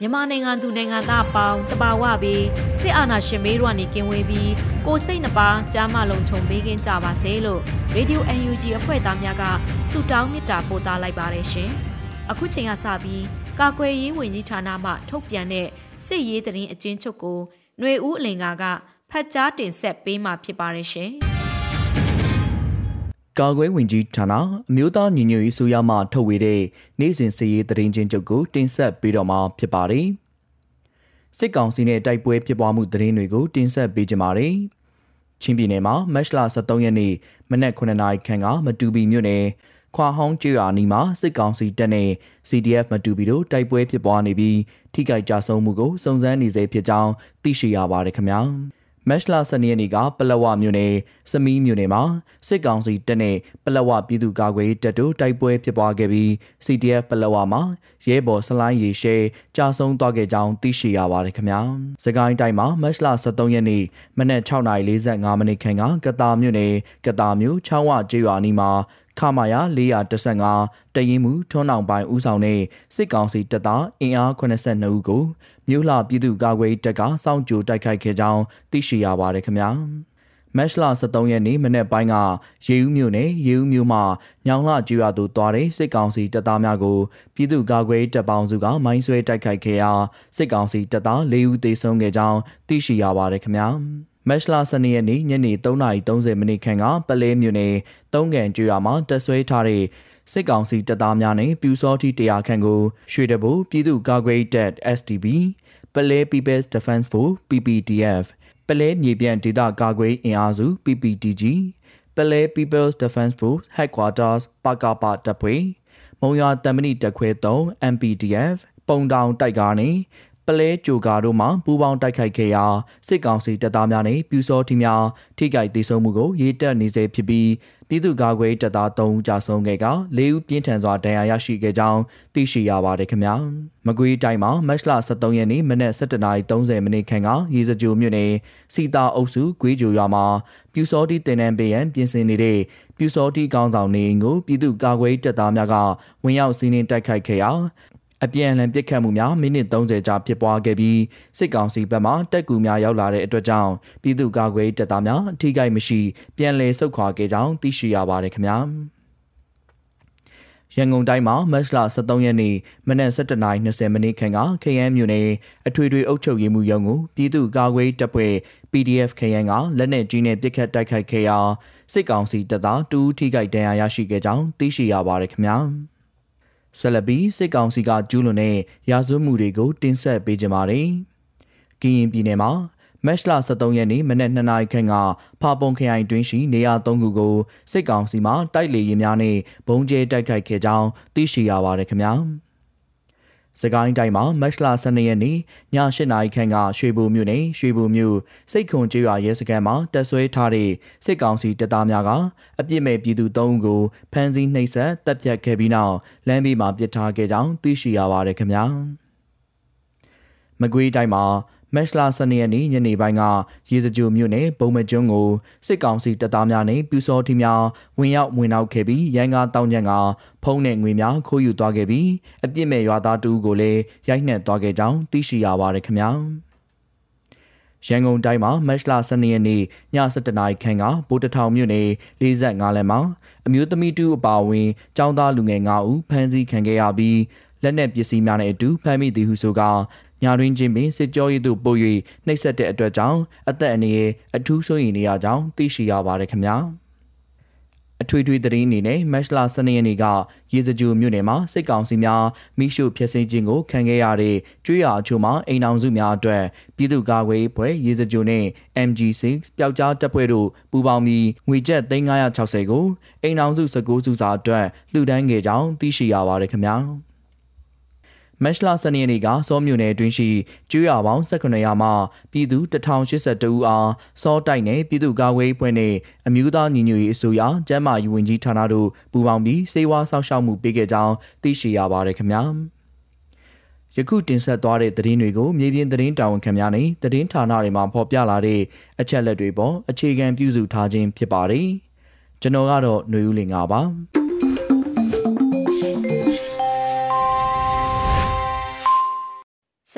မြန်မာနိုင်ငံသူနိုင်ငံသားအပေါင်းတဘာဝပြီးစစ်အာဏာရှင်မေးတို့ကနေကင်းဝေးပြီးကိုစိတ်နှပါကြားမလုံးခြုံပေးကင်းကြပါစေလို့ Radio UNG အဖွဲ့သားများကဆုတောင်းမေတ္တာပို့သလိုက်ပါတယ်ရှင်။အခုချိန်ကစပြီးကာကွယ်ရေးဝန်ကြီးဌာနမှထုတ်ပြန်တဲ့စစ်ရေးတရင်အချင်းချုပ်ကိုຫນွေဦးအလင်ကကဖတ်ကြားတင်ဆက်ပေးမှာဖြစ်ပါတယ်ရှင်။ ကာကွယ်ဝင်ကြီးဌာနအမျိုးသားညီညွတ်ရေးဆိုရမှထုတ်ဝေတဲ့နိုင်စဉ်စည်ရေးသတင်းချင်းချုပ်ကိုတင်ဆက်ပေးတော့မှာဖြစ်ပါတယ်။စစ်ကောင်စီနဲ့တိုက်ပွဲဖြစ်ပွားမှုသတင်းတွေကိုတင်ဆက်ပေးကြပါမယ်။ချင်းပြည်နယ်မှာမတ်လ23ရက်နေ့မနက်9:00နာရီခန့်ကမတူပီမြို့နယ်ခွာဟောင်းကျွာနီမှာစစ်ကောင်စီတပ်နဲ့ CDF မတူပီတို့တိုက်ပွဲဖြစ်ပွားနေပြီးထိခိုက်ကြဆုံးမှုကိုစုံစမ်းနေစေဖြစ်ကြောင်းသိရှိရပါတယ်ခင်ဗျာ။ မက်လ12ရက်နေ့ကပလဝမြို့နယ်စမီးမြို့နယ်မှာစစ်ကောင်စီတပ်နဲ့ပလဝပြည်သူ့ကာကွယ်တပ်တို့တိုက်ပွဲဖြစ်ပွားခဲ့ပြီး CDF ပလဝမှာရဲဘော်စလိုင်းရေရှဲကြာဆုံးသွားခဲ့ကြောင်းသိရှိရပါတယ်ခင်ဗျာ။စကိုင်းတိုင်းမှာမက်လ13ရက်နေ့မနက်6:45မိနစ်ခန့်ကကတာမြို့နယ်ကတာမြို့ချောင်းဝကျေးရွာနီးမှာခမာယာ415တရင်မှုထွန်းအောင်ပိုင်းဦးဆောင်တဲ့စစ်ကောင်စီတပ်သားအင်အား82ဦးကို မြို့လှပြည်သူ့ကာကွယ်တပ်ကစောင့်ကြိုတိုက်ခိုက်ခဲ့ကြောင်းသိရှိရပါတယ်ခင်ဗျာမက်လ23ရက်နေ့မနေ့ပိုင်းကရေဦးမြို့နယ်ရေဦးမြို့မှာညောင်လှကျွော်သူသွားတဲ့စစ်ကောင်စီတပ်သားများကိုပြည်သူ့ကာကွယ်တပ်ပေါင်းစုကမိုင်းဆွဲတိုက်ခိုက်ခဲ့ရာစစ်ကောင်စီတပ်သား၄ဦးသေဆုံးခဲ့ကြောင်းသိရှိရပါတယ်ခင်ဗျာမက်လ12ရက်နေ့ညနေ3:30မိနစ်ခန့်ကပလဲမြို့နယ်တုံးကန်ကျွော်မှာတက်ဆွဲထားတဲ့ စစ်ကောင်စီတပ်သားများနဲ့ပြူစောတိတရားခန့်ကိုရွှေတဘိုပြည်သူ့ကာကွယ်တပ် STB ပလဲ People's Defense Force PPDF ပလဲမြေပြန့်ဒေသကာကွယ်အင်အားစု PPTG ပလဲ People's Defense Force Headquarters ပကပတပ်ဖွဲ့မုံရတမဏိတပ်ခွဲ3 MPDF ပုံတောင်တိုက်ကားနဲ့ ပလဲဂျိုကာတို့မှပူးပေါင်းတိုက်ခိုက်ခဲ့ရာစစ်ကောင်စီတပ်သားများနဲ့ပြူစောထီများထိခိုက်ဒေဆုံးမှုကိုရေးတက်နေစေဖြစ်ပြီးပြည်သူ့ကာကွယ်တပ်သား3ဦးကြာဆုံးခဲ့က၄ဦးပြင်းထန်စွာဒဏ်ရာရရှိခဲ့ကြောင်းသိရှိရပါတယ်ခင်ဗျာမကွေးတိုင်းမှာမတ်လ23ရက်နေ့မနက်7:30မိနစ်ခန့်ကရေစကြိုမြို့နယ်စီတာအုပ်စုဂွေးကြိုရွာမှာပြူစောတိတင်နန်းပေးရန်ပြင်ဆင်နေတဲ့ပြူစောတိကောင်းဆောင်နေကိုပြည်သူ့ကာကွယ်တပ်သားများကဝင်ရောက်စီးနင်းတိုက်ခိုက်ခဲ့ရာ အပြန်အလှန်ပစ်ခတ်မှုများမိနစ်30ကြာဖြစ်ပွားခဲ့ပြီးစစ်ကောင်စီဘက်မှတက်ကူများရောက်လာတဲ့အတွက်ကြောင့်ပြည်သူ့ကာကွယ်တပ်သားများထိခိုက်မရှိပြန်လည်ဆုတ်ခွာခဲ့ကြောင်းသိရှိရပါတယ်ခင်ဗျာရန်ကုန်တိုင်းမှာမတ်လ23ရက်နေ့မနက်7:20မိနစ်ခန့်က KN မြို့နယ်အထွေထွေအုပ်ချုပ်ရေးမှူးရုံးကိုပြည်သူ့ကာကွယ်တပ်ဖွဲ့ PDF KN ကလက်နက်ကြီးနဲ့ပစ်ခတ်တိုက်ခိုက်ခဲ့ရာစစ်ကောင်စီတပ်သားတူးထိခိုက်ဒဏ်ရာရရှိခဲ့ကြောင်းသိရှိရပါတယ်ခင်ဗျာ။ ဆက်လက်ပြီးစစ်ကောင်စီကကျူးလွန်တဲ့ရာဇဝတ်မှုတွေကိုတင်ဆက်ပေးကြပါမယ်။ကရင်ပြည်နယ်မှာမက်လ23ရက်နေ့မနက်2နာရီခန့်ကဖာပုံခရိုင်တွင်းရှိနေရာ3ခုကိုစစ်ကောင်စီမှတိုက်လေရင်များနဲ့ဘုံကျဲတိုက်ခိုက်ခဲ့ကြောင်းသိရှိရပါတယ်ခင်ဗျာ။ စကိုင်းတိုင်းမှာမတ်လ12ရက်နေ့ည8နာရီခန့်ကရွှေဘိုမြို့နယ်ရွှေဘိုမြို့စိတ်ခွန်ကျေးရွာရဲစခန်းမှာတပ်ဆွဲထားတဲ့စစ်ကောင်စီတပ်သားများကအပြစ်မဲ့ပြည်သူ၃ဦးကိုဖမ်းဆီးနှိပ်စက်တပ်ဖြတ်ခဲ့ပြီးနောက်လမ်းဘေးမှာပစ်ထားခဲ့ကြောင်းသိရှိရပါတယ်ခင်ဗျာ။မကွေးတိုင်းမှာ မက်လာစနေရက်နေ့ညနေပိုင်းကရေစကြိုမြို့နယ်ဘုံမကျွန်းကိုစစ်ကောင်စီတပ်သားများနဲ့ပြူစောထီများဝင်ရောက်ဝင်နောက်ခဲ့ပြီးရန်ကားတောင်းကျန်ကဖုံးနဲ့ငွေများခိုးယူသွားခဲ့ပြီးအပြစ်မဲ့ရွာသားတူကိုလည်းရိုက်နှက်သွားခဲ့ကြောင်းသိရှိရပါတယ်ခင်ဗျာရန်ကုန်တိုင်းမှာမတ်လ12ရက်နေ့ည7:00နာရီခန့်ကဗိုလ်တထောင်မြို့နယ်45လမ်းမှာအမျိုးသမီးတူအပါအဝင်ចောင်းသားလူငယ်9ဦးဖမ်းဆီးခံခဲ့ရပြီးလက်နက်ပစ္စည်းများနဲ့အတူဖမ်းမိသည်ဟုဆိုကာ ညာတွင်ချင်းပင်စစ်ကြောရေးသို့ပို့၍နှိပ်စက်တဲ့အတွက်ကြောင့်အသက်အန္တရာယ်အထူးစိုးရိမ်နေရကြောင်းသိရှိရပါတယ်ခင်ဗျာ။အထွေထွေသတင်းအနေနဲ့မတ်လ12ရက်နေ့ကရေစကြိုမြို့နယ်မှာစစ်ကောင်စီများမိရှုဖျက်ဆီးခြင်းကိုခံခဲ့ရတဲ့ကျွေးရအချို့မှာအိမ်အောင်စုများအတွက်ပြည်သူ့ကာကွယ်ဖွဲ့ရေစကြိုနဲ့ MG6 ပျောက်ကြားတပ်ဖွဲ့တို့ပူးပေါင်းပြီးငွေကျပ်3960ကိုအိမ်အောင်စု19စုစာအတွက်လှူဒန်းခဲ့ကြောင်းသိရှိရပါတယ်ခင်ဗျာ။ မက်လ12ရက်နေ့ကစောမြို့နယ်အတွင်းရှိကျွော်ပေါင်း18ရာမှပြည်သူ1082ဦးအားစောတိုက်နယ်ပြည်သူ့ကာကွယ်ဖွဲ့နဲ့အမျိုးသားညီညွတ်ရေးအစိုးရကျန်းမာရေးဝန်ကြီးဌာနတို့ပူးပေါင်းပြီးစေဝါစောင့်ရှောက်မှုပေးခဲ့ကြောင်းသိရှိရပါတယ်ခင်ဗျာယခုတင်ဆက်သွားတဲ့သတင်းတွေကိုမြေပြင်သတင်းတာဝန်ခံများနဲ့သတင်းဌာနတွေမှာဖော်ပြလာတဲ့အချက်လက်တွေပေါ်အခြေခံပြုစုထားခြင်းဖြစ်ပါတယ်ကျွန်တော်ကတော့ຫນွေဦးလင်ပါ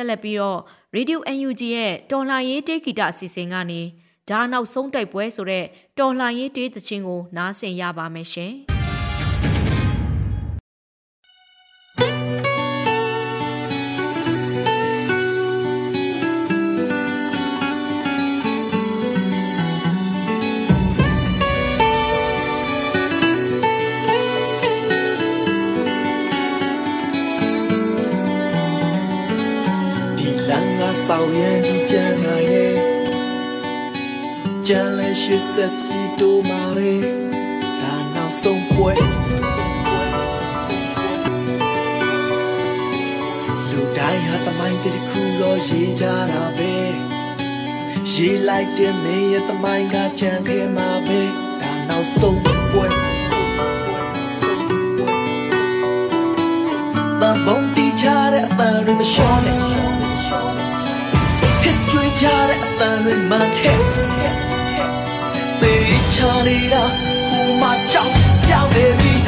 ဆက်လက်ပြီးတော့ Radio UNG ရဲ့တော်လှန်ရေးတေးဂီတအစီအစဉ်ကနေဒါနောက်ဆုံးတိုက်ပွဲဆိုတဲ့တော်လှန်ရေးတေးသချင်းကိုနားဆင်ရပါမယ်ရှင်။ ဆောင်ရန်ကြီးကြမ်းလာရဲ့ကြမ်းလဲရှိဆက်ပြီးတိုးမာပဲဒါနောက်ဆုံးပွဲလူတိုင်းဟာတမိုင်းတခုလောရေးကြတာပဲရေးလိုက်တဲ့မင်းရဲ့တမိုင်းကကြံခဲ့မှာပဲဒါနောက်ဆုံးပွဲဘဘုံတီချတဲ့အပန်းတွေမလျှော့နဲ့ ကြတဲ့အတန်တွေမှန်တဲ့သေချာနေတာဟိုမှာကြောက်ပြောင်းနေပြီ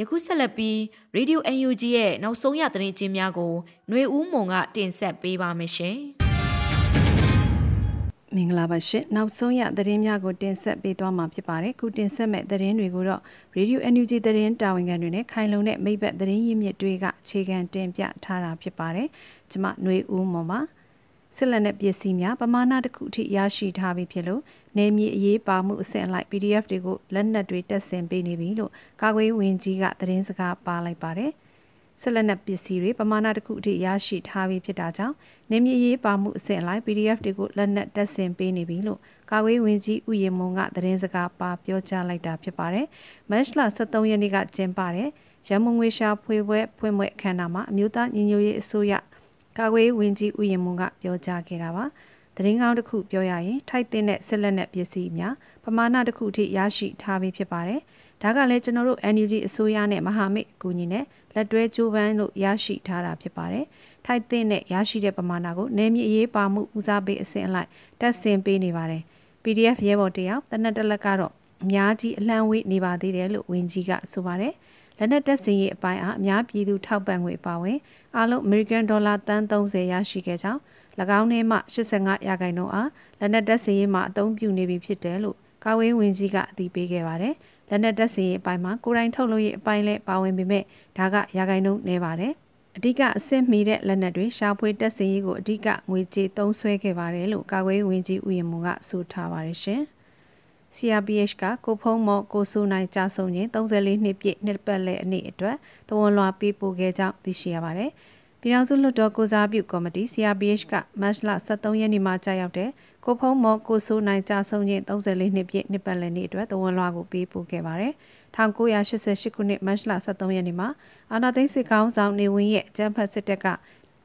ယခုဆက်လက်ပြီး Radio UNG ရဲ့နောက်ဆုံးရသတင်းချင်းများကိုຫນွေဦးမွန်ကတင်ဆက်ပေးပါမယ်ရှင်။မင်္ဂလာပါရှင်နောက်ဆုံးရသတင်းများကိုတင်ဆက်ပေးသွားမှာဖြစ်ပါတယ်ခုတင်ဆက်မဲ့သတင်းတွေကိုတော့ Radio NUG သတင်းတာဝန်ခံတွေနဲ့ခိုင်လုံတဲ့မိဘသတင်းရင်းမြစ်တွေကအခြေခံတင်ပြထားတာဖြစ်ပါတယ်ကျွန်မຫນွေဦးမော်ပါ စစ်လက်နက်ပစ္စည်းများပမာဏတစ်ခုအထိရရှိထားပြီးဖြစ်လို့နေမြေအရေးပါမှုအဆင့်အလိုက် PDF တွေကိုလက်နက်တွေတက်ဆင်ပေးနေပြီလို့ကာကွယ်ဝင်ကြီးကသတင်းစကားပါလိုက်ပါတယ်။ဆက်လက်နက်ပစ္စည်းတွေပမာဏတစ်ခုအထိရရှိထားပြီးဖြစ်တာကြောင့်နေမြေရေးပါမှုအဆင့်အလိုက် PDF တွေကိုလက်နက်တက်ဆင်ပေးနေပြီလို့ကာကွယ်ဝင်ကြီးဥယျာဉ်မုံကသတင်းစကားပါပြောကြားလိုက်တာဖြစ်ပါတယ်။မတ်လ23ရက်နေ့ကကျင်းပတဲ့ရမုံငွေရှာဖွေပွဲဖွင့်ပွဲအခမ်းအနားမှာအမျိုးသားညီညွတ်ရေးအစိုးရ ကာကွယ်ဝင်ကြီးဥယျာဉ်မုံကပြောကြားခဲ့တာပါ။သတင်းကောင်းတစ်ခုပြောရရင်ထိုက်တဲ့ဆက်လက်နဲ့ပစ္စည်းများပမာဏတစ်ခုထိရရှိထားပြီးဖြစ်ပါတယ်။ဒါကလည်းကျွန်တော်တို့ NUG အစိုးရနဲ့မဟာမိတ်အကူအညီနဲ့လက်တွဲကြိုးပမ်းလို့ရရှိထားတာဖြစ်ပါတယ်။ထိုက်တဲ့နဲ့ရရှိတဲ့ပမာဏကိုနေမြေအရေးပါမှုဦးစားပေးအဆင့်အလိုက်တက်ဆင်ပေးနေပါတယ်။ PDF ရဲဘော်တယောက်တနက်တလက်ကတော့အများကြီးအလံဝေးနေပါသေးတယ်လို့ဝင်ကြီးကဆိုပါတယ်။ လက်နက်တပ်စင်ရေးအပိုင်းအားအများပြည်သူထောက်ပံ့ငွေပါဝင်အားလုံး American Dollar တန်း30ရရှိခဲ့ကြောင်း၎င်းထဲမှ85ရာခိုင်နှုန်းအားလက်နက်တပ်စင်ရေးမှာအသုံးပြုနေပြီဖြစ်တယ်လို့ကာဝေးဝင်ကြီးကအသိပေးခဲ့ပါတယ်။လက်နက်တပ်စင်ရေးအပိုင်းမှာကိုယ်တိုင်ထုတ်လုပ်ရေးအပိုင်းလည်းပါဝင်ပေမဲ့ဒါကရာခိုင်နှုန်းနည်းပါတယ်။အဓိကအဆင့်မီတဲ့လက်နက်တွေရှာဖွေတက်စင်ရေးကိုအဓိကငွေကြေးသုံးစွဲခဲ့ပါတယ်လို့ကာကွယ်ဝင်ကြီးဦးရင်မွန်ကဆိုထားပါတယ်ရှင်။ CRPH ကကိုဖုံးမော့ကိုဆိုနိုင်ကြာဆုံးခြင်း34နှစ်ပြည့်နှစ်ပတ်လည်အနည်းအတွက်တဝန်လွှာပေးပို့ခဲ့ကြောင်းသိရှိရပါတယ်။ပြည်ထောင်စုလွှတ်တော်ကိုစားပြုကော်မတီ CRPH ကမတ်လ23ရက်နေ့မှာကြာရောက်တဲ့ကိုဖုံးမော့ကိုဆိုနိုင်ကြာဆုံးခြင်း34နှစ်ပြည့်နှစ်ပတ်လည်နေ့အတွက်တဝန်လွှာကိုပေးပို့ခဲ့ပါတယ်။1988ခုနှစ်မတ်လ23ရက်နေ့မှာအာနာသိန်းစစ်ကောင်းဆောင်နေဝင်းရဲ့ကျန်းဖတ်စစ်တပ်က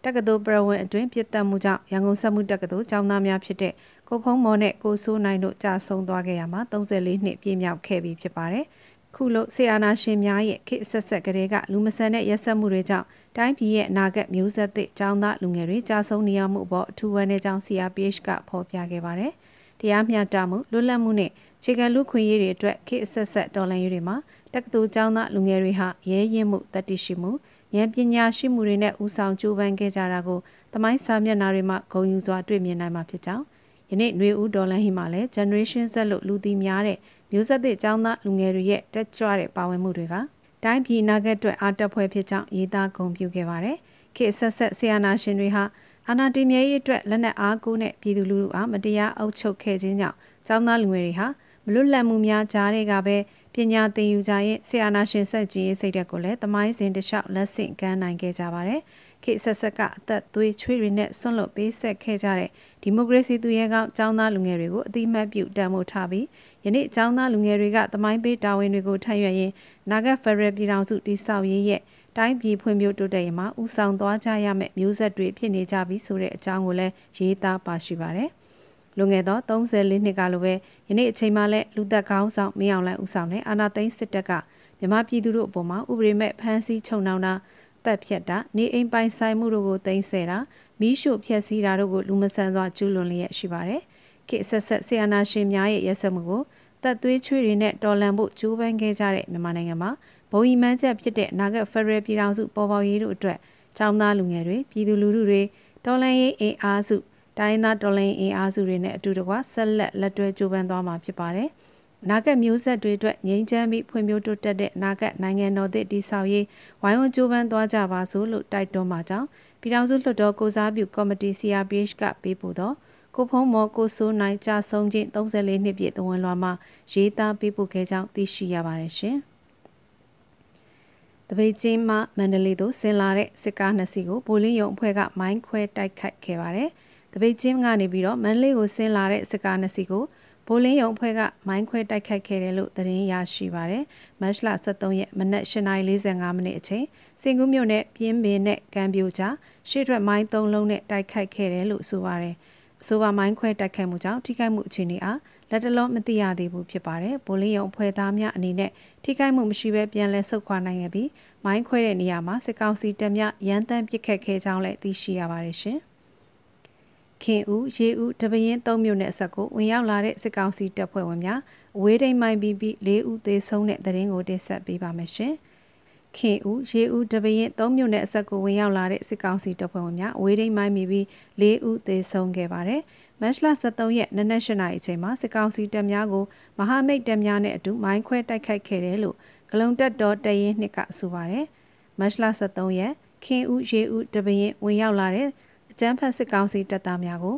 တက္ကသိုလ်ပြည်ဝင်အတွင်းပြစ်တက်မှုကြောင့်ရန်ကုန်စက်မှုတက္ကသိုလ်ကျောင်းသားများဖြစ်တဲ့ ကိုဖုံးမော်နဲ့ကိုစိုးနိုင်တို့ကြာဆုံးသွားခဲ့ရမှာ34နှစ်ပြည့်မြောက်ခဲ့ပြီဖြစ်ပါတယ်။ခုလို့ဆီအာနာရှင်များရဲ့ခေတ်ဆက်ဆက်ကလေးကလူမဆန်တဲ့ရက်စက်မှုတွေကြောင့်တိုင်းပြည်ရဲ့အနာဂတ်မျိုးဆက်သစ်ကျောင်းသားလူငယ်တွေကြာဆုံးနေရမှုအပေါ်အထူးဝမ်းနည်းကြောင်း CRPH ကဖော်ပြခဲ့ပါတယ်။တရားမျှတမှုလွတ်လပ်မှုနဲ့ခြေခံလူခွင့်ရေးတွေအတွက်ခေတ်ဆက်ဆက်တော်လှန်ရေးတွေမှာတက္ကသိုလ်ကျောင်းသားလူငယ်တွေဟာရဲရင်မှုတတိရှိမှုဉာဏ်ပညာရှိမှုတွေနဲ့ဦးဆောင်ကြိုးပမ်းခဲ့ကြတာကိုသမိုင်းစာမျက်နှာတွေမှာဂုဏ်ယူစွာတွေ့မြင်နိုင်မှာဖြစ်ကြောင်း ယနေ့ຫນွေဦးဒေါ်လန်ဟီမှာလည်း generation Z လို့လူသိများတဲ့မျိုးဆက်သစ်ចောင်းသားလူငယ်တွေရဲ့တက်ကြွတဲ့ပါဝင်မှုတွေကတိုင်းပြည်နာဂတ်အတွက်အားတက်ဖွဲ့ဖြစ်ကြောင်းရေးသားဂုဏ်ပြုခဲ့ပါတယ်။ခေဆက်ဆက်ဆီယနာရှင်တွေဟာအာနာတီမြဲရေးအတွက်လက်နက်အားကိုးနဲ့ပြည်သူလူထုအားမတရားအုပ်ချုပ်ခဲ့ခြင်းကြောင့်ចောင်းသားလူငယ်တွေဟာမလွတ်လပ်မှုများကြားတွေကပဲ ပညာသင်ယူကြရင်ဆီယနာရှင်ဆက်ကြီးရေးစိတ်ဓာတ်ကိုလည်းသမိုင်းစဉ်တလျှောက်လက်ဆင့်ကမ်းနိုင်ခဲ့ကြပါတယ်။ခေဆက်ဆက်ကအသက်သွေးချွေးတွေနဲ့ဆွန့်လွတ်ပေးဆက်ခဲ့ကြတဲ့ဒီမိုကရေစီသူရဲကောင်းចောင်းသားလူငယ်တွေကိုအတိမတ်ပြုတံမိုးထားပြီးယနေ့ចောင်းသားလူငယ်တွေကသမိုင်းပေးတာဝန်တွေကိုထမ်းရွက်ရင်းနာဂတ်ဖက်ဒရယ်ပြည်ထောင်စုတည်ဆောက်ရေးရဲ့တိုင်းပြည်ဖွံ့ဖြိုးတိုးတက်ရေးမှာဦးဆောင်သွားကြရမယ့်မျိုးဆက်တွေဖြစ်နေကြပြီဆိုတဲ့အကြောင်းကိုလည်းရေးသားပါရှိပါတယ်။ လွန်ခဲ့သော34နှစ်ကလိုပဲယနေ့အချိန်မှလည်းလူသက်ကောင်းဆောင်မင်းအောင်လှိုင်ဦးဆောင်တဲ့အာဏာသိမ်းစစ်တပ်ကမြမပြည်သူတို့အပေါ်မှာဥပဒေမဲ့ဖမ်းဆီးချုပ်နှောင်တာတပ်ဖြတ်တာနေအိမ်ပိုင်ဆိုင်မှုတို့ကိုတင်ဆက်တာမီးရှို့ဖျက်ဆီးတာတို့ကိုလူမဆန်စွာကျူးလွန်လျက်ရှိပါတယ်။ခေဆက်ဆက်ဆီယနာရှင်များရဲ့ရက်စက်မှုကိုတပ်သွေးချွေတွေနဲ့တော်လန်ဖို့ကြိုးပမ်းခဲ့ကြတဲ့မြန်မာနိုင်ငံမှာဘုံဤမှန်းချက်ဖြစ်တဲ့နာဂတ်ဖက်ဒရယ်ပြည်ထောင်စုပေါ်ပေါက်ရေးတို့အတွက်ចောင်းသားလူငယ်တွေပြည်သူလူထုတွေတော်လန်ရေးအင်အားစု တိုင်းသားတော်လန်ရေးအင်အားစုတွေနဲ့အတူတကွဆက်လက်လက်တွဲကြိုးပမ်းသွားမှာဖြစ်ပါတယ်။နာဂတ်မျိုးဆက်တွေအတွက်ငြိမ်းချမ်းပြီးဖွံ့ဖြိုးတိုးတက်တဲ့နာဂတ်နိုင်ငံတော်သစ်တည်ဆောက်ရေးဝိုင်းဝန်းကြိုးပမ်းသွားကြပါစို့လို့တိုက်တွန်းပါကြောင်းပြည်ထောင်စုလွှတ်တော်ကိုစားပြုကော်မတီ CRPH ကပေးပို့သောကိုဖုံးမော်ကိုစိုးနိုင်ကြာဆုံးခြင်း34နှစ်ပြည့်သဝန်လွှာမှာရေးသားပေးပို့ခဲ့ကြောင်းသိရှိရပါတယ်ရှင်။တပိတ်ချင်းမှမန္တလေးသို့ဆင်းလာတဲ့စစ်ကားနှစ်စီးကိုဗိုလ်လင်းယုံအဖွဲ့ကမိုင်းခွဲတိုက်ခိုက်ခဲ့ပါတယ်။ တပိတ်ချင်းကနေပြီးတော့မန္တလေးကိုဆင်းလာတဲ့စစ်ကားနှစ်စီးကိုဘိုလင်းယုံအဖွဲ့ကမိုင်းခွဲတိုက်ခိုက်ခဲ့တယ်လို့သတင်းရရှိပါရယ်။မတ်လ23ရက်မနက်8:45မိနစ်အချိန်စင်ကူးမြို့နယ်ပြင်းပင်နဲ့ကံပြိုကြားရှေ့ထွက်မိုင်း၃လုံးနဲ့တိုက်ခိုက်ခဲ့တယ်လို့ဆိုပါရယ်။အဆိုပါမိုင်းခွဲတိုက်ခိုက်မှုကြောင့်ထိခိုက်မှုအခြေအနေအားလက်တလုံးမသိရသေးဘူးဖြစ်ပါတယ်။ဘိုလင်းယုံအဖွဲ့သားများအနေနဲ့ထိခိုက်မှုမရှိဘဲပြန်လည်ဆုတ်ခွာနိုင်ခဲ့ပြီးမိုင်းခွဲတဲ့နေရာမှာစစ်ကောင်စီတပ်များရန်တမ်းပစ်ခတ်ခဲ့ကြောင်းလည်းသိရှိရပါတယ်ရှင်။ ခင်ဦးရေဦးတပရင်၃မြို့နယ်အဆက်ကိုဝင်ရောက်လာတဲ့စစ်ကောင်စီတပ်ဖွဲ့ဝင်များအဝေးထိန်မိုင်းပြီးပြီး၄ဦးသေဆုံးတဲ့တရင်ကိုတင်ဆက်ပေးပါမယ်ရှင်။ခင်ဦးရေဦးတပရင်၃မြို့နယ်အဆက်ကိုဝင်ရောက်လာတဲ့စစ်ကောင်စီတပ်ဖွဲ့ဝင်များအဝေးထိန်မိုင်းပြီးပြီး၄ဦးသေဆုံးခဲ့ပါတယ်။မတ်လ23ရက်နနက်၈နာရီအချိန်မှာစစ်ကောင်စီတပ်များကိုမဟာမိတ်တပ်များနဲ့အတူမိုင်းခွဲတိုက်ခိုက်ခဲ့တယ်လို့ဂလုံတက်တော်တရင်နှစ်ကဆိုပါတယ်။မတ်လ23ရက်ခင်ဦးရေဦးတပရင်ဝင်ရောက်လာတဲ့အ ကြမ်းဖက်စစ်ကောင်စီတပ်သားများကို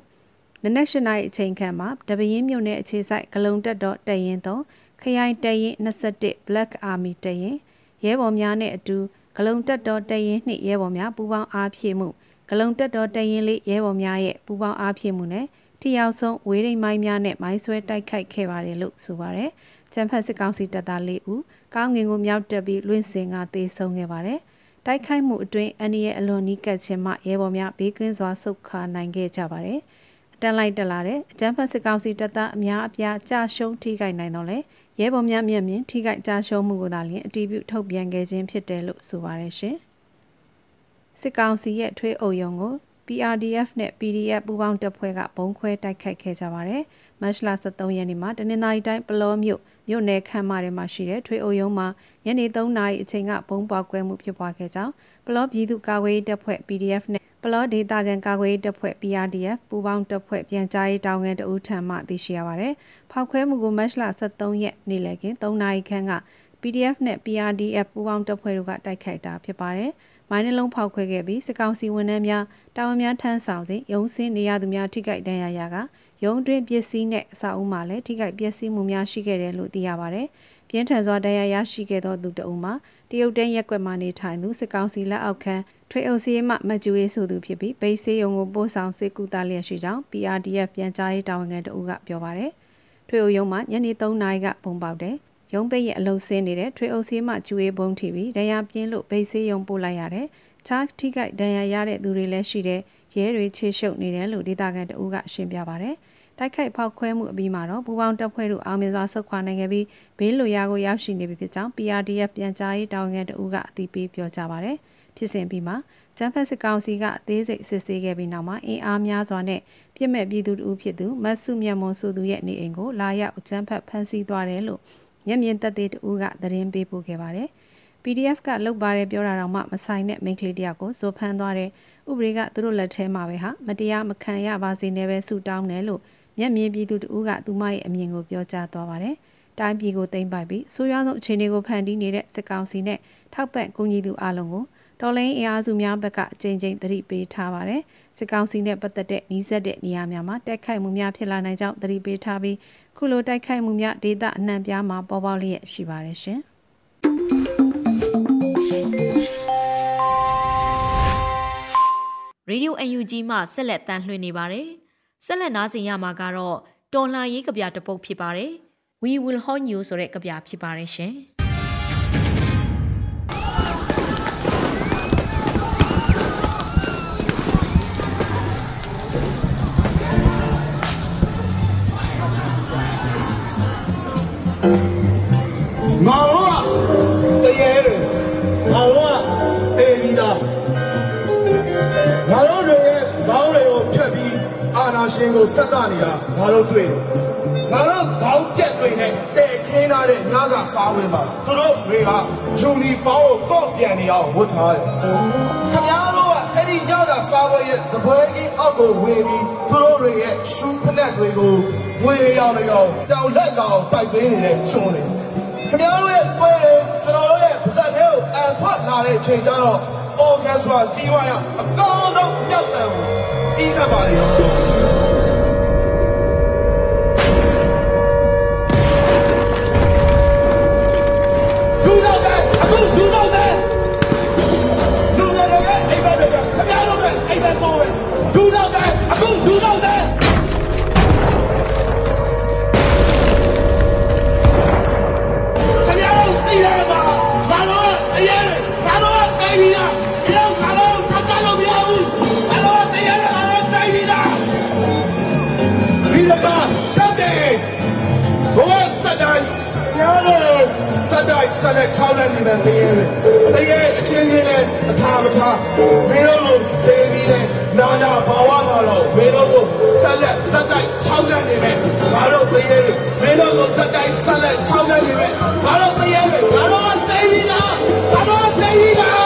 နနက်၈နာရီအချိန်ခန့်မှာတပင်းမြို့နယ်အခြေစိုက်ဂလုံတက်တော်တရင်သုံးခရိုင်တရင်21 Black Army တရင်ရဲဘော်များနဲ့အတူဂလုံတက်တော်တရင်နှင့်ရဲဘော်များပူးပေါင်းအားဖြည့်မှုဂလုံတက်တော်တရင်လေးရဲဘော်များရဲ့ပူးပေါင်းအားဖြည့်မှုနဲ့ထိရောက်ဆုံးဝေးရိမ်မိုင်းများနဲ့မိုင်းဆွဲတိုက်ခိုက်ခဲ့ပါတယ်လို့ဆိုပါတယ်။ကျန်းဖတ်စစ်ကောင်စီတပ်သား၄ဦးကောင်းငင်ကိုမြောက်တက်ပြီးလွင့်စင်ကတေဆုံးခဲ့ပါတယ်။ တိုက်ခိုက်မှုအတွင်းအန်ဒီရဲ့အလွန်နီးကပ်ခြင်းမှရဲဘော်များဘေးကင်းစွာဆုတ်ခါနိုင်ခဲ့ကြပါတယ်။တန်လိုက်တက်လာတဲ့အကြမ်းဖက်စစ်ကောင်စီတပ်သားအများအပြားကြာရှုံးထိခိုက်နိုင်တော့လေရဲဘော်များမျက်မြင်ထိခိုက်ကြာရှုံးမှုကိုသာလျှင်အတီးပြုထုတ်ပြန်ခဲ့ခြင်းဖြစ်တယ်လို့ဆိုပါတယ်ရှင်။စစ်ကောင်စီရဲ့ထွေးအုပ်ယုံကို PRDF နဲ့ PDF ပူးပေါင်းတပ်ဖွဲ့ကဘုံခွဲတိုက်ခိုက်ခဲ့ကြပါတယ်။မတ်လ23ရက်နေ့မှာတနင်္သာရီတိုင်းပလောမြို့ မြို့နယ်ခမ်းမထဲမှာရှိတဲ့ထွေအုပ်ရုံးမှာညနေ3နာရီအချိန်ကဘုံပေါက်ကွဲမှုဖြစ်ပွားခဲ့ကြောင်းပလောပြည်သူ့ကာကွယ်ရေးတပ်ဖွဲ့ PDF နဲ့ပလောဒေတာကန်ကာကွယ်ရေးတပ်ဖွဲ့ PRDF ပူးပေါင်းတပ်ဖွဲ့ပြန်ကြားရေးတောင်ငန်းတဦးထံမှသိရှိရပါတယ်။ဖောက်ခွဲမှုကိုမတ်လ23ရက်နေ့လည်က3နာရီခန့်က PDF နဲ့ PRDF ပူးပေါင်းတပ်ဖွဲ့တို့ကတိုက်ခိုက်တာဖြစ်ပါတယ်။မိုင်းနှလုံးဖောက်ခွဲခဲ့ပြီးစစ်ကောင်စီဝန်ထမ်းများတာဝန်များထမ်းဆောင်စဉ်ရုံးစင်းနေရသူများထိခိုက်ဒဏ်ရာရက ရုံးတွင်ပစ္စည်းနဲ့အစာအုပ်မှလည်းထိခိုက်ပျက်စီးမှုများရှိခဲ့တယ်လို့သိရပါတယ်။ပြင်းထန်စွာဒဏ်ရာရရှိခဲ့သောသူတအုပ်မှာတရုတ်တန်းရက်ွက်မှနေထိုင်သူစစ်ကောင်စီလက်အောက်ခံထွေအုပ်စီးမှမကျူရေးဆိုသူဖြစ်ပြီးဗိတ်ဆေးရုံကိုပို့ဆောင်စစ်ကူတာလျက်ရှိကြောင်း PRDF ပြန်ကြားရေးတာဝန်ခံတအုပ်ကပြောပါတယ်။ထွေအုပ်ရုံးမှညနေ3နာရီကပုံပေါက်တယ်။ရုံးပိတ်ရဲ့အလုံဆင်းနေတဲ့ထွေအုပ်ဆေးမှကျူရေးဘုံထီပြီးဒဏ်ရာပြင်းလို့ဗိတ်ဆေးရုံပို့လိုက်ရတယ်။ချားထိခိုက်ဒဏ်ရာရတဲ့သူတွေလည်းရှိတဲ့ ရဲတွေချေရှုပ်နေတယ်လို့ဒေတာကန်တဦးကရှင်းပြပါဗျ။တိုက်ခိုက်ဖောက်ခွဲမှုအပြီးမှာတော့ပူပေါင်းတပ်ဖွဲ့တို့အောင်မြင်စွာဆုတ်ခွာနိုင်ခဲ့ပြီးဘေးလိုရာကိုရောက်ရှိနေပြီဖြစ်ကြောင်း PRDF ပြန်ကြားရေးတာဝန်ခံတဦးကအသိပေးပြောကြားပါဗျ။ဖြစ်စဉ်ပြီးမှာကျန်းဖက်စစ်ကောင်စီကအသေးစိတ်စစ်ဆေးခဲ့ပြီးနောက်မှာအင်အားများစွာနဲ့ပြစ်မဲ့ပြည်သူတို့ဖြစ်သူမတ်စုမြတ်မွန်ဆိုသူရဲ့နေအိမ်ကိုလာရောက်ကျန်းဖက်ဖမ်းဆီးသွားတယ်လို့မျက်မြင်သက်သေတဦးကသတင်းပေးပို့ခဲ့ပါတယ်။ PDF ကလုတ်ပါတယ်ပြောတာတော့မှမဆိုင်တဲ့မိန်းကလေးတယောက်ကိုဇိုဖမ်းသွားတဲ့ ဥပဒေကသူတို့လက်ထဲမှာပဲဟာမတရားမခံရပါစေနဲ့ပဲဆူတောင်းတယ်လို့မျက်မြင်ပြည်သူတဦးကသူမရဲ့အမြင်ကိုပြောကြားသွားပါတယ်။တိုင်းပြည်ကိုသိမ်းပိုက်ပြီးဆိုးရွားဆုံးအခြေအနေကိုဖန်တီးနေတဲ့စစ်ကောင်စီနဲ့ထောက်ပံ့ကူညီသူအလုံးကိုတော်လိုင်းအင်အားစုများဘက်ကအကြိမ်ကြိမ်သတိပေးထားပါတယ်။စစ်ကောင်စီနဲ့ပတ်သက်တဲ့နှီးစက်တဲ့နေရာများမှာတက်ခိုက်မှုများဖြစ်လာနိုင်ကြောင်းသတိပေးထားပြီးခုလိုတိုက်ခိုက်မှုများဒေသအနှံ့ပြားမှာပေါ်ပေါက်လျက်ရှိပါတယ်ရှင်။ ရေဒီယို UNG မှဆက်လက်တမ်းလွှင့်နေပါတယ်။ဆက်လက်နားဆင်ရမှာကတော့တော်လှန်ရေးကြပြတပုတ်ဖြစ်ပါတယ်။ We will hold you ဆိုတဲ့ကြပြဖြစ်ပါတယ်ရှင်။ငါ ရှင်ကိုဆက်တာနေတာငါတို့တွေ့တယ်ငါတို့ခေါင်းပြက်တွေနဲ့တဲခင်းထားတဲ့ညစာစားဝင်ပါသူတို့တွေကယူနီဖောင်းကိုကော့ပြန်နေအောင်ဝတ်ထားတယ်ခင်ဗျားတို့ကအဲ့ဒီညစာစားပွဲရဲ့စပွဲကြီးအောက်ကိုဝင်ပြီးသူတို့တွေရဲ့ရှူးဖက်တွေကိုဝေရောင်ရောင်တောင်လက်ကောင်တိုက်ပေးနေတဲ့ချွန်းတွေခင်ဗျားတို့ရဲ့ပွဲတွေကျွန်တော်တို့ရဲ့ပါဇက်ထဲကိုအန်ထွက်လာတဲ့အချိန်ကျတော့ orchestra ကြီးဝါရအကောင်းဆုံးမြောက်တယ်ကိုကြီးခတ်ပါလေရော နေနဲ့တရေတရေအချင်းချင်းနဲ့အထာမထားမင်းတို့ကိုတေးပြီးနဲ့နာနာဘာဝမှာတော့မင်းတို့ကိုဆက်လက်စတိုင်း6လနေနဲ့ငါတို့တရေမင်းတို့ကိုစတိုင်းဆက်လက်6လနေနဲ့ငါတို့တရေငါတို့ကတေးပြီးသားငါတို့ကတေးပြီးသား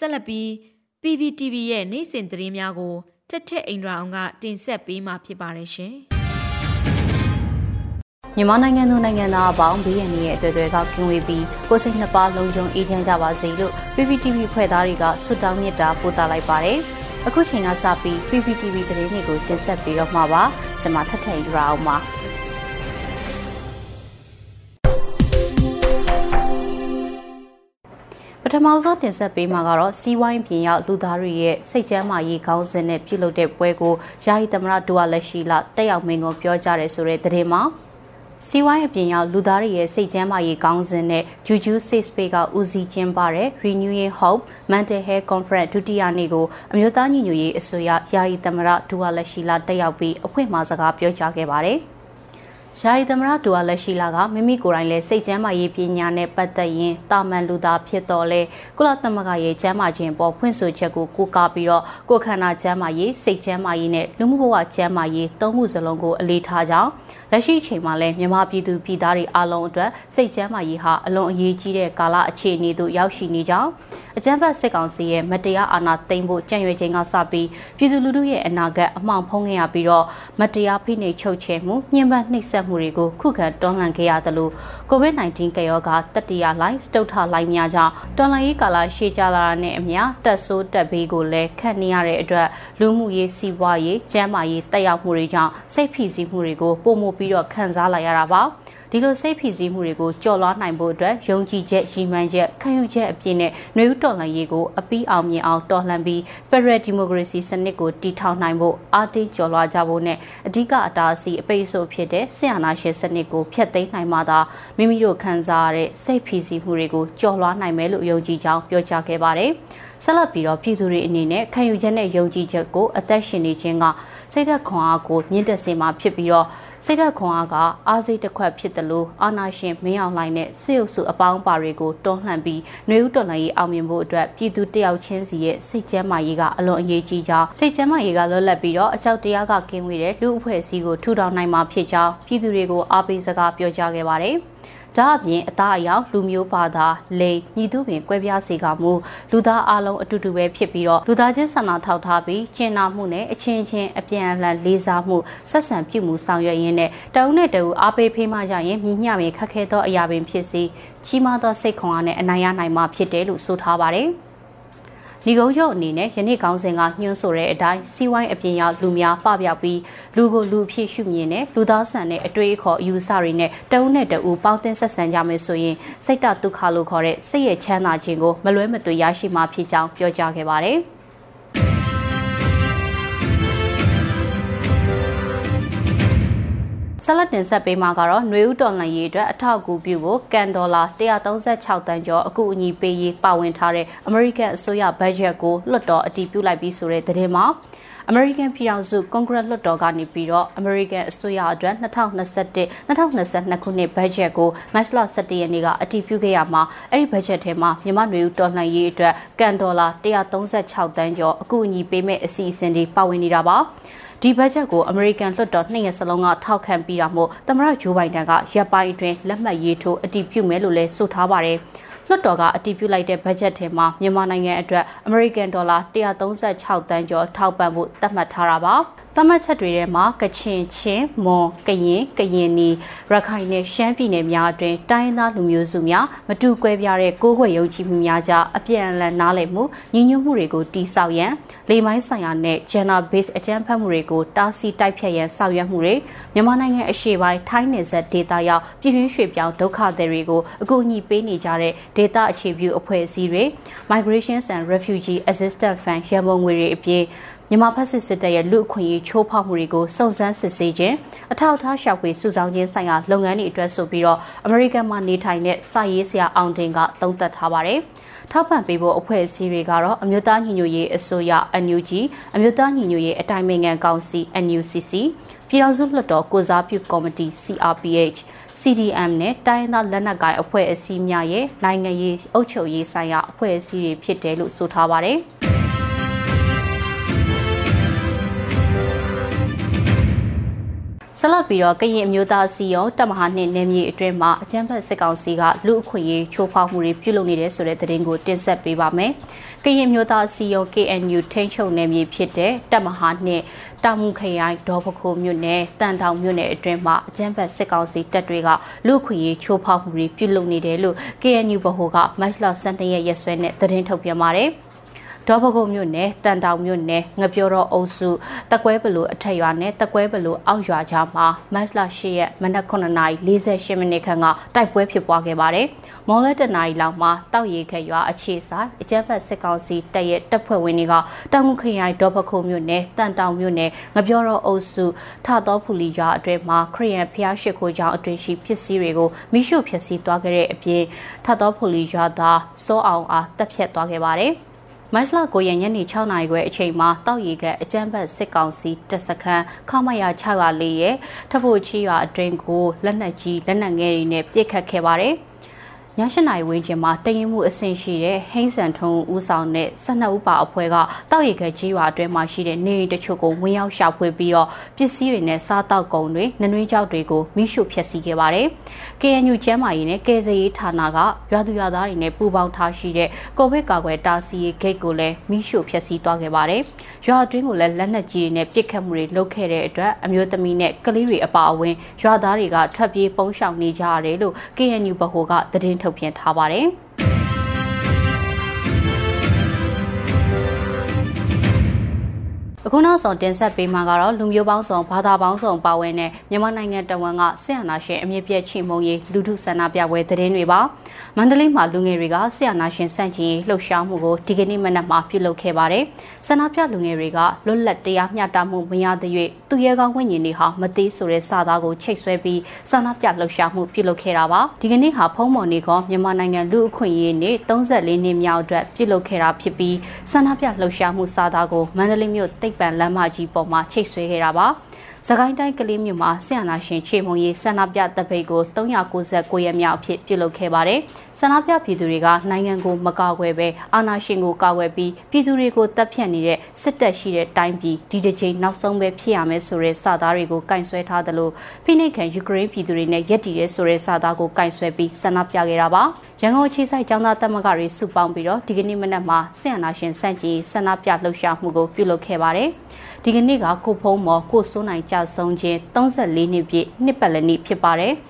ဆက်လက်ပြီး PVTV ရဲ့နေ့စဉ်သတင်းများကိုထက်ထက်အိန္ဒြာအောင်ကတင်ဆက်ပေးမှာဖြစ်ပါတယ်ရှင်။မြန်မာနိုင်ငံသူနိုင်ငံသားအပေါင်းဘေးရန်ရဲ့အတွေ့အကြုံကကင်းဝေးပြီးကိုစိတ်နှစ်ပါးလုံးကျုံအေးချမ်းကြပါစေလို့ PPTV ဖွဲ့သားတွေကဆုတောင်းမေတ္တာပို့သလိုက်ပါတယ်။အခုချိန်ကစပြီး PPTV သတင်းတွေကိုတင်ဆက်ပေးတော့မှာပါ။ကျွန်မထထင်ရအောင်ပါ။ ထမဆုံးတင်ဆက်ပေးမှာကတော့စီးဝိုင်းပြင်ရောက်လူသားတွေရဲ့စိတ်ချမ်းမာရေးခေါင်းစဉ်နဲ့ပြုလုပ်တဲ့ပွဲကိုယာယီသမရဒူဝါလက်ရှိလတက်ရောက်မင်းကိုပြောကြားတယ်ဆိုတဲ့သတင်းမှာစီဝိုင်းအပြင်ရောက်လူသားတွေရဲ့စိတ်ကျန်းမာရေးကောင်းစဉ်နဲ့ Juju Safe Space ကဦးစီးကျင်းပတဲ့ Renewing Hope Mental Health Conference ဒုတိယနေ့ကိုအမျိုးသားညီညွတ်ရေးအစိုးရယာယီသမရဒူဝါလက်ရှိလာတက်ရောက်ပြီးအဖွင့်မှာစကားပြောကြားခဲ့ပါတယ်။ ယာယီသမရဒူဝါလက်ရှိလာကမိမိကိုယ်တိုင်လည်းစိတ်ကျန်းမာရေးပညာနဲ့ပတ်သက်ရင်တာမန်လူသားဖြစ်တော်လဲကုလသမဂ္ဂရဲ့ကျန်းမာခြင်းပေါ်ဖွင့်ဆိုချက်ကိုကိုးကားပြီးတော့ကိုယ်ခန္ဓာကျန်းမာရေးစိတ်ကျန်းမာရေးနဲ့လူမှုဘဝကျန်းမာရေးသုံးခုစလုံးကိုအလေးထားကြောင်းလက်ရှိအချိန်မှာလည်းမြန်မာပြည်သူပြည်သားတွေအားလုံးအတွက်စိတ်ကျန်းမာရေးဟာအလွန်အရေးကြီးတဲ့ကာလအခြေအနေသို့ရောက်ရှိနေကြောင်းအကြမ်းဖက်စစ်ကောင်စီရဲ့မတရားအာဏာသိမ်းဖို့ကြံ့ရွယ်ခြင်းကစပြီးပြည်သူလူထုရဲ့အနာဂတ်အမှောင်ဖုံးခဲ့ရပြီးတော့မတရားဖိနှိပ်ချုပ်ချယ်မှုညှဉ်းပန်းနှိပ်စက်မှုတွေကိုခုခံတွန်းလှန်ခဲ့ရသလို COVID-19 ကရောဂါတတိယလိုင်းစတုထလိုင်းများကြောင့်တော်လှန်ရေးကာလရှေ့ကျလာတာနဲ့အမျှတက်ဆိုးတက်ဘေးကိုလည်းခတ်နေရတဲ့အတွက်လူမှုရေးစီးပွားရေးကျန်းမာရေးတက်ရောက်မှုတွေကြောင့်စိတ်ဖိစီးမှုတွေကိုပုံမှုပြီးတော့ခံစားလာရတာပါ။ ဒီလိုစိတ်ဖိစီးမှုတွေကိုကြော်လွှားနိုင်ဖို့အတွက်ယုံကြည်ချက်ရည်မှန်းချက်ခံယူချက်အပြည့်နဲ့နှွေဦးတော်လှန်ရေးကိုအပီးအောင်မြင်အောင်တော်လှန်ပြီး Federal Democracy စနစ်ကိုတည်ထောင်နိုင်ဖို့အားတင်းကြော်လွှားကြဖို့နဲ့အဓိကအတားအဆီးအပိတ်ဆို့ဖြစ်တဲ့ဆီယနာရှင်စနစ်ကိုဖျက်သိမ်းနိုင်မှသာမိမိတို့ခံစားရတဲ့စိတ်ဖိစီးမှုတွေကိုကြော်လွှားနိုင်မယ်လို့ယုံကြည်ကြောင်းပြောကြားခဲ့ပါတယ်။ဆက်လက်ပြီးတော့ပြည်သူတွေအနေနဲ့ခံယူချက်နဲ့ယုံကြည်ချက်ကိုအသက်ရှင်နေခြင်းကစိတ်ဓာတ်ခွန်အားကိုမြင့်တက်စေမှာဖြစ်ပြီးတော့ စိတ်ဓာတ်ခွန်အားကအားစိတ်တစ်ခွက်ဖြစ်တယ်လို့အာနာရှင်မင်းအောင်လှိုင်နဲ့စစ်အုပ်စုအပေါင်းပါတွေကိုတွန်းလှန်ပြီးနှွေဦးတော်လှန်ရေးအောင်မြင်ဖို့အတွက်ပြည်သူတယောက်ချင်းစီရဲ့စိတ်ကျန်းမာရေးကအလွန်အရေးကြီးကြောင်းစိတ်ကျန်းမာရေးကလွတ်လပ်ပြီးတော့အကြောက်တရားကကင်းဝေးတဲ့လူအဖွဲ့အစည်းကိုထူထောင်နိုင်မှာဖြစ်ကြောင်းပြည်သူတွေကိုအားပေးစကားပြောကြားခဲ့ပါတယ်။ ဒါအပြင်အသားအယောင်လူမျိုးဘာသာလိန်ညီသူပင်ကွဲပြားစေကမူလူသားအလုံးအတူတူပဲဖြစ်ပြီးတော့လူသားချင်းဆန္ဒထောက်ထားပြီးကျင်နာမှုနဲ့အချင်းချင်းအပြန်အလှန်လေးစားမှုဆက်ဆံပြုမှုဆောင်ရွက်ရင်းနဲ့တအုပ်နဲ့တအုပ်အားပေးဖေးမှကြရင်မြညမြခက်ခဲသောအရာပင်ဖြစ်စီကြီးမားသောစိတ်ခွန်အားနဲ့အနိုင်ရနိုင်မှာဖြစ်တယ်လို့ဆိုထားပါတယ်။ ညီကုန်းချုပ်အနေနဲ့ယနေ့ကောင်းစဉ်ကညွှန်းဆိုတဲ့အတိုင်းစီးဝိုင်းအပြင်ရောက်လူများပပျောက်ပြီးလူကိုလူဖြစ်ရှုမြင်တဲ့လူသားဆန်တဲ့အတွေ့အခေါ်အယူဆတွေနဲ့တအုပ်နဲ့တအူပေါင်းတင်ဆက်ဆံကြမယ်ဆိုရင်စိတ်တဒုက္ခလို့ခေါ်တဲ့စိတ်ရဲ့ချမ်းသာခြင်းကိုမလွဲမသွေရရှိမှာဖြစ်ကြောင်းပြောကြားခဲ့ပါတယ်။ ဆက်လက်တင်ဆက်ပေးမှာကတော့ຫນွေဥတော်လှန်ရေးအတွက်အထောက်အကူပြုဖို့ကန်ဒေါ်လာ136တန်းကျော်အကူအညီပေးရေးပါဝင်ထားတဲ့အမေရိကန်အစိုးရဘတ်ဂျက်ကိုလွှတ်တော်အတည်ပြုလိုက်ပြီးဆိုတဲ့သတင်းမှာအမေရိကန်ပြည်ထောင်စုကွန်ဂရက်လွှတ်တော်ကနေပြီးတော့အမေရိကန်အစိုးရအတွက်2021 2022ခုနှစ်ဘတ်ဂျက်ကိုမတ်လ17ရက်နေ့ကအတည်ပြုခဲ့ရမှာအဲ့ဒီဘတ်ဂျက်ထဲမှာမြန်မာ့နေဦးတော်လှန်ရေးအတွက်ကန်ဒေါ်လာ136တန်းကျော်အကူအညီပေးမဲ့အစီအစဉ်တွေပါဝင်နေတာပါ ဒီဘတ်ဂျက်ကိုအမေရိကန်လွှတ်တော်နှစ်ရက်စလုံးကထောက်ခံပြီးတာမို့သမ္မတဂျိုးဘိုင်ဒန်ကရပ်ပိုင်းအတွင်းလက်မှတ်ရေးထိုးအတည်ပြုမယ်လို့လည်းဆိုထားပါတယ်။လွှတ်တော်ကအတည်ပြုလိုက်တဲ့ဘတ်ဂျက်ထဲမှာမြန်မာနိုင်ငံအတွက်အမေရိကန်ဒေါ်လာ136တန်းကျော်ထောက်ပံ့ဖို့သတ်မှတ်ထားတာပါ။သတ်မှတ်ချက်တွေထဲမှာကချင်ချင်းမွန်ကရင်ကရင်နီရခိုင်နဲ့ရှမ်းပြည်နယ်များအတွင်းတိုင်းသားလူမျိုးစုများမတူကွဲပြားတဲ့ကိုးကွယ်ယုံကြည်မှုများကြားအပြန်အလှန်နားလည်မှုညီညွတ်မှုတွေကိုတိစောက်ရန်လေမိုင်းဆိုင်ရာနဲ့ gender based အကြမ်းဖက်မှုတွေကိုတားဆီးတိုက်ဖျက်ရန်ဆောင်ရွက်မှုတွေမြန်မာနိုင်ငံအရှေ့ပိုင်းထိုင်းနယ်စပ်ဒေသရောက်ပြည်တွင်းရွှေ့ပြောင်းဒုက္ခသည်တွေကိုအကူအညီပေးနေကြတဲ့ဒေသအခြေပြုအဖွဲ့အစည်းတွေ Migrations and Refugee Assistance Fund ရန်ပုံငွေတွေအပြင် မြန်မာဖက်စစ်စစ်တပ်ရဲ့လူအခွင့်အရေးချိုးဖောက်မှုတွေကိုစုံစမ်းစစ်ဆေးခြင်းအထောက်အထားရှာဖွေစုဆောင်းခြင်းဆိုင်ရာလုပ်ငန်းတွေအတွက်ဆိုပြီးတော့အမေရိကန်မှာနေထိုင်တဲ့စာရေးဆရာအောင်တင်ကသုံးသပ်ထားပါတယ်။ထောက်ပံ့ပေးဖို့အဖွဲ့အစည်းတွေကတော့အမျိုးသားညီညွတ်ရေးအစိုးရ NUG အမျိုးသားညီညွတ်ရေးအတိုင်းအမြံကောင်စီ NUCC ပြည်ထောင်စုလွှတ်တော်ကိုစားပြုကော်မတီ CRPH CDM နဲ့တိုင်းသားလက်နက်ကိုင်အဖွဲ့အစည်းများရဲ့နိုင်ငံရေးအုပ်ချုပ်ရေးဆိုင်ရာအဖွဲ့အစည်းတွေဖြစ်တယ်လို့ဆိုထားပါတယ်။ ဆက်လက်ပြီးတော့ကရင်အမျိုးသားစီရောတပ်မဟာနှင့်နယ်မြေအတွင်းမှာအကြမ်းဖက်စစ်ကောင်စီကလူအခွင့်အရေးချိုးဖောက်မှုတွေပြုလုပ်နေတဲ့ဆိုတဲ့သတင်းကိုတင်ဆက်ပေးပါမယ်။ကရင်မျိုးသားစီရော KNU ထိန်းချုပ်နယ်မြေဖြစ်တဲ့တပ်မဟာနှင့်တာမူခရိုင်ဒေါ်ပခိုမြို့နယ်တန်တောင်မြို့နယ်အတွင်းမှာအကြမ်းဖက်စစ်ကောင်စီတပ်တွေကလူခွင့်ရေးချိုးဖောက်မှုတွေပြုလုပ်နေတယ်လို့ KNU ဗဟိုကမတ်လ12ရက်ရက်စွဲနဲ့သတင်းထုတ်ပြန်ပါတယ်။ ဒေါ်ဘကုတ်မြို့နယ်တန်တောင်မြို့နယ်ငပြောတော်အုပ်စုတကွဲဘလူအထက်ရွာနဲ့တကွဲဘလူအောက်ရွာကြားမှာမတ်လ10ရက်မနက်9:48မိနစ်ခန့်ကတိုက်ပွဲဖြစ်ပွားခဲ့ပါတယ်။မော်လက်တနာရီလောက်မှာတောက်ရီခက်ရွာအခြေဆိုင်အကြမ်းဖက်စစ်ကောင်စီတပ်ရဲ့တပ်ဖွဲ့ဝင်တွေကတောင်ငူခရိုင်ဒေါ်ဘကုတ်မြို့နယ်တန်တောင်မြို့နယ်ငပြောတော်အုပ်စုထတော်ဖူလီရွာအတွင်းမှာခရီးယန်ဖျားရှိခိုးကြောင်းအတွင်းရှိပစ္စည်းတွေကိုမိရှုဖျက်ဆီးသွားခဲ့တဲ့အပြင်ထတော်ဖူလီရွာသားစောအောင်အားတပ်ဖြတ်သွားခဲ့ပါတယ်။ မတ်လ9ရက်ညနေ6နာရီခွဲအချိန်မှာတောက်ရီကအကြမ်းဖက်စစ်ကောင်စီတပ်စခန်းခမရ604ရဲ့ထဖို့ချီရွာအတွင်းကိုလက်နက်ကြီးလက်နက်ငယ်တွေနဲ့ပစ်ခတ်ခဲ့ပါတယ်။ည ၈နာရီဝန်းကျင်မှာတရင်မှုအဆင့်ရှိတဲ့ဟိန်းဆန်ထုံဦးဆောင်တဲ့12ဦးပါအဖွဲ့ကတောက်ရီခဲကြီးရွာအတွင်းမှာရှိတဲ့နေအိမ်တချို့ကိုဝင်ရောက်ရှာဖွေပြီးတော့ပစ္စည်းတွေနဲ့စားတောက်ကုန်တွေနနွေးကြောက်တွေကိုမိရှုဖျက်ဆီးခဲ့ပါတယ်။ KNU ကျန်းမာရေးနဲ့ကယ်ဆယ်ရေးဌာနကရွာသူရွာသားတွေနဲ့ပူးပေါင်းထားရှိတဲ့ကိုဗစ်ကာကွယ်တားဆီးရေးဂိတ်ကိုလည်းမိရှုဖျက်ဆီးသွားခဲ့ပါတယ်။ရွာအတွင်းကိုလည်းလက်နက်ကြီးတွေနဲ့ပစ်ခတ်မှုတွေလုပ်ခဲ့တဲ့အတွက်အမျိုးသမီးနဲ့ကလေးတွေအပါအဝင်ရွာသားတွေကထွက်ပြေးပုန်းရှောင်နေကြရတယ်လို့ KNU ဗဟိုကသတင်းထုတ်ပြန်ထားပါတယ်။ အခုနောက်ဆုံးတင်ဆက်ပေးမှာကတော့လူမျိုးပေါင်းစုံဘာသာပေါင်းစုံပါဝင်တဲ့မြန်မာနိုင်ငံတဝန်ကဆင်အနာရှင်အမြင့်ပြည့်ချီမုံရေးလူထုဆန္ဒပြပွဲသတင်းတွေပါမန္တလေးမှာလူငယ်တွေကဆင်အနာရှင်စန့်ကျင်ရေးလှုပ်ရှားမှုကိုဒီကနေ့မနက်မှာပြုလုပ်ခဲ့ပါတယ်ဆန္ဒပြလူငယ်တွေကလွတ်လပ်တရားမျှတမှုမရသရွေ့သူရဲကောင်းဝိညာဉ်တွေဟာမသေးဆိုတဲ့စာသားကိုချိတ်ဆွဲပြီးဆန္ဒပြလှုပ်ရှားမှုပြုလုပ်ခဲ့တာပါဒီကနေ့ဟာဖုံးမော်နေကမြန်မာနိုင်ငံလူအခွင့်အရေးနေ့34နှစ်မြောက်အတွက်ပြုလုပ်ခဲ့တာဖြစ်ပြီးဆန္ဒပြလှုပ်ရှားမှုစာသားကိုမန္တလေးမြို့တိတ်ပံလမ်းမကြီးပေါ်မှာချိတ်ဆွဲခဲ့တာပါ။ စကိုင်းတိုင်းကလေးမြို့မှာဆီယနာရှင်ချေမုံရေးဆန္ဒပြတပ်ပိတ်ကို399ရက်မြောက်အဖြစ်ပြုလုပ်ခဲ့ပါတယ်။ဆန္ဒပြပြည်သူတွေကနိုင်ငံကိုမကာကွယ်ပဲအာဏာရှင်ကိုကာကွယ်ပြီးပြည်သူတွေကိုတပ်ဖြတ်နေတဲ့စစ်တပ်ရှိတဲ့တိုင်းပြည်ဒီတစ်ချိန်နောက်ဆုံးပဲဖြစ်ရမယ်ဆိုတဲ့စာသားတွေကိုကင်ဆယ်ထားသလိုဖိနှိပ်ခံယူကရိန်းပြည်သူတွေနဲ့ရက်တည်ရဲဆိုတဲ့စာသားကိုကင်ဆယ်ပြီးဆန္ဒပြခဲ့တာပါ။ရန်ကုန်အခြေစိုက်ကျောင်းသားတက်မကတွေစုပေါင်းပြီးတော့ဒီကနေ့မနက်မှာဆင်အနာရှင်စန့်ကြီးဆန္ဒပြလှုပ်ရှားမှုကိုပြုလုပ်ခဲ့ပါတယ်။ ဒီကနေ့ကကိုဖုံးမော်ကိုစိုးနိုင်ကြဆုံးခြင်း34နှစ်ပြည့်နှစ်ပတ်လည်နေ့ဖြစ်ပါတယ်။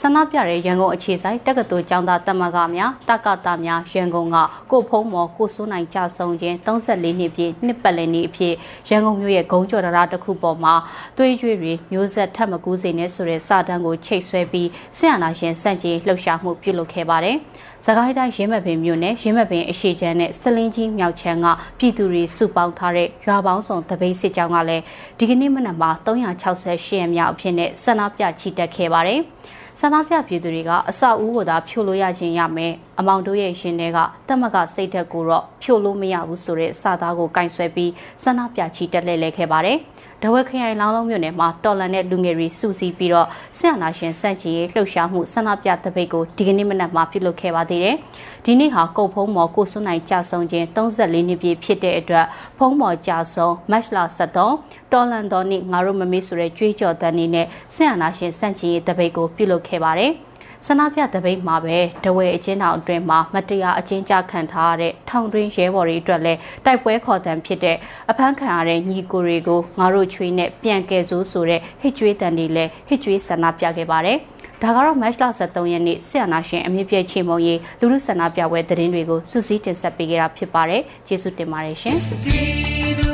ဆန္ဒပြတဲ့ရန်ကုန်အခြေဆိုင်တက္ကသိုလ်ကျောင်းသားတမကများတက္ကသများရန်ကုန်ကကိုဖုံးမော်ကိုစိုးနိုင်ကြဆုံးခြင်း34နှစ်ပြည့်နှစ်ပတ်လည်နေ့အဖြစ်ရန်ကုန်မြို့ရဲ့ဂုံကျော်တရားတစ်ခုပေါ်မှာသွေးကြွေတွေမျိုးဆက်ထပ်မကူးစေနဲ့ဆိုတဲ့စာတမ်းကိုချိတ်ဆွဲပြီးဆင်အာနာရှင်စန့်ကျင်လှုပ်ရှားမှုပြုလုပ်ခဲ့ပါတယ်။စကိုင်းတိုင်းရင်းမပင်မြို့နယ်ရင်းမပင်အရှိချမ်းနဲ့စလင်းကြီးမြောက်ချမ်းကပြည်သူတွေစုပေါင်းထားတဲ့ရွာပေါင်းစုံတပိတ်စစ်ကြောင်းကလည်းဒီကနေ့မနက်မှာ368ရက်မြောက်အဖြစ်နဲ့ဆန္ဒပြချီတက်ခဲ့ပါတယ်။ ဆန္ဒပြပြည်သူတွေကအဆောက်အဦကိုသာဖြိုလို့ရခြင်းရမယ်အမောင်တို့ရဲ့ရှင်တွေကတမကစိတ်ဓာတ်ကိုတော့ဖြိုလို့မရဘူးဆိုတဲ့စာသားကိုကင်ဆယ်ပြီးဆန္ဒပြချီတက်လှည့်လည်ခဲ့ပါတယ် ဒဝက်ခရိုင်လောင်းလုံးမြို့နယ်မှာတော်လန်တဲ့လူငယ်တွေစုစည်းပြီးတော့ဆင်အနာရှင်စန့်ကျင်ရေးလှုပ်ရှားမှုဆန္ဒပြတပိတ်ကိုဒီကနေ့မနက်မှာပြုလုပ်ခဲ့ပါသေးတယ်။ဒီနေ့ဟာကုတ်ဖုံးမော်ကိုစွန်းနိုင်ကြဆုံခြင်း34နှစ်ပြည့်ဖြစ်တဲ့အတွက်ဖုံးမော်ကြဆုံမတ်လ73တော်လန်တော်နေ့ငါတို့မမေ့ဆိုတဲ့ကြွေးကြော်တန်းနေနဲ့ဆင်အနာရှင်စန့်ကျင်ရေးတပိတ်ကိုပြုလုပ်ခဲ့ပါတယ်။ ဆန္ဒပြတပိတ်မှာပဲတဝဲအချင်းတောင်အတွင်းမှာမတရားအချင်းကြခံထားရတဲ့ထောင်တွင်းရဲဘော်တွေအတွက်လည်းတိုက်ပွဲခေါ်တံဖြစ်တဲ့အဖမ်းခံရတဲ့ညီကိုတွေကိုငါတို့ချွေးနဲ့ပြန်ကယ်ဆိုးဆိုတဲ့ဟစ်ကြွေးတန်တွေလည်းဟစ်ကြွေးဆန္ဒပြခဲ့ပါတယ်ဒါကတော့ match လ73ရက်နေ့ဆီယနာရှင်အမြင့်ပြည့်ချေမုံရေးလူလူဆန္ဒပြပွဲသတင်းတွေကိုစူးစီးတင်ဆက်ပေးကြတာဖြစ်ပါတယ်ကျေးဇူးတင်ပါတယ်ရှင်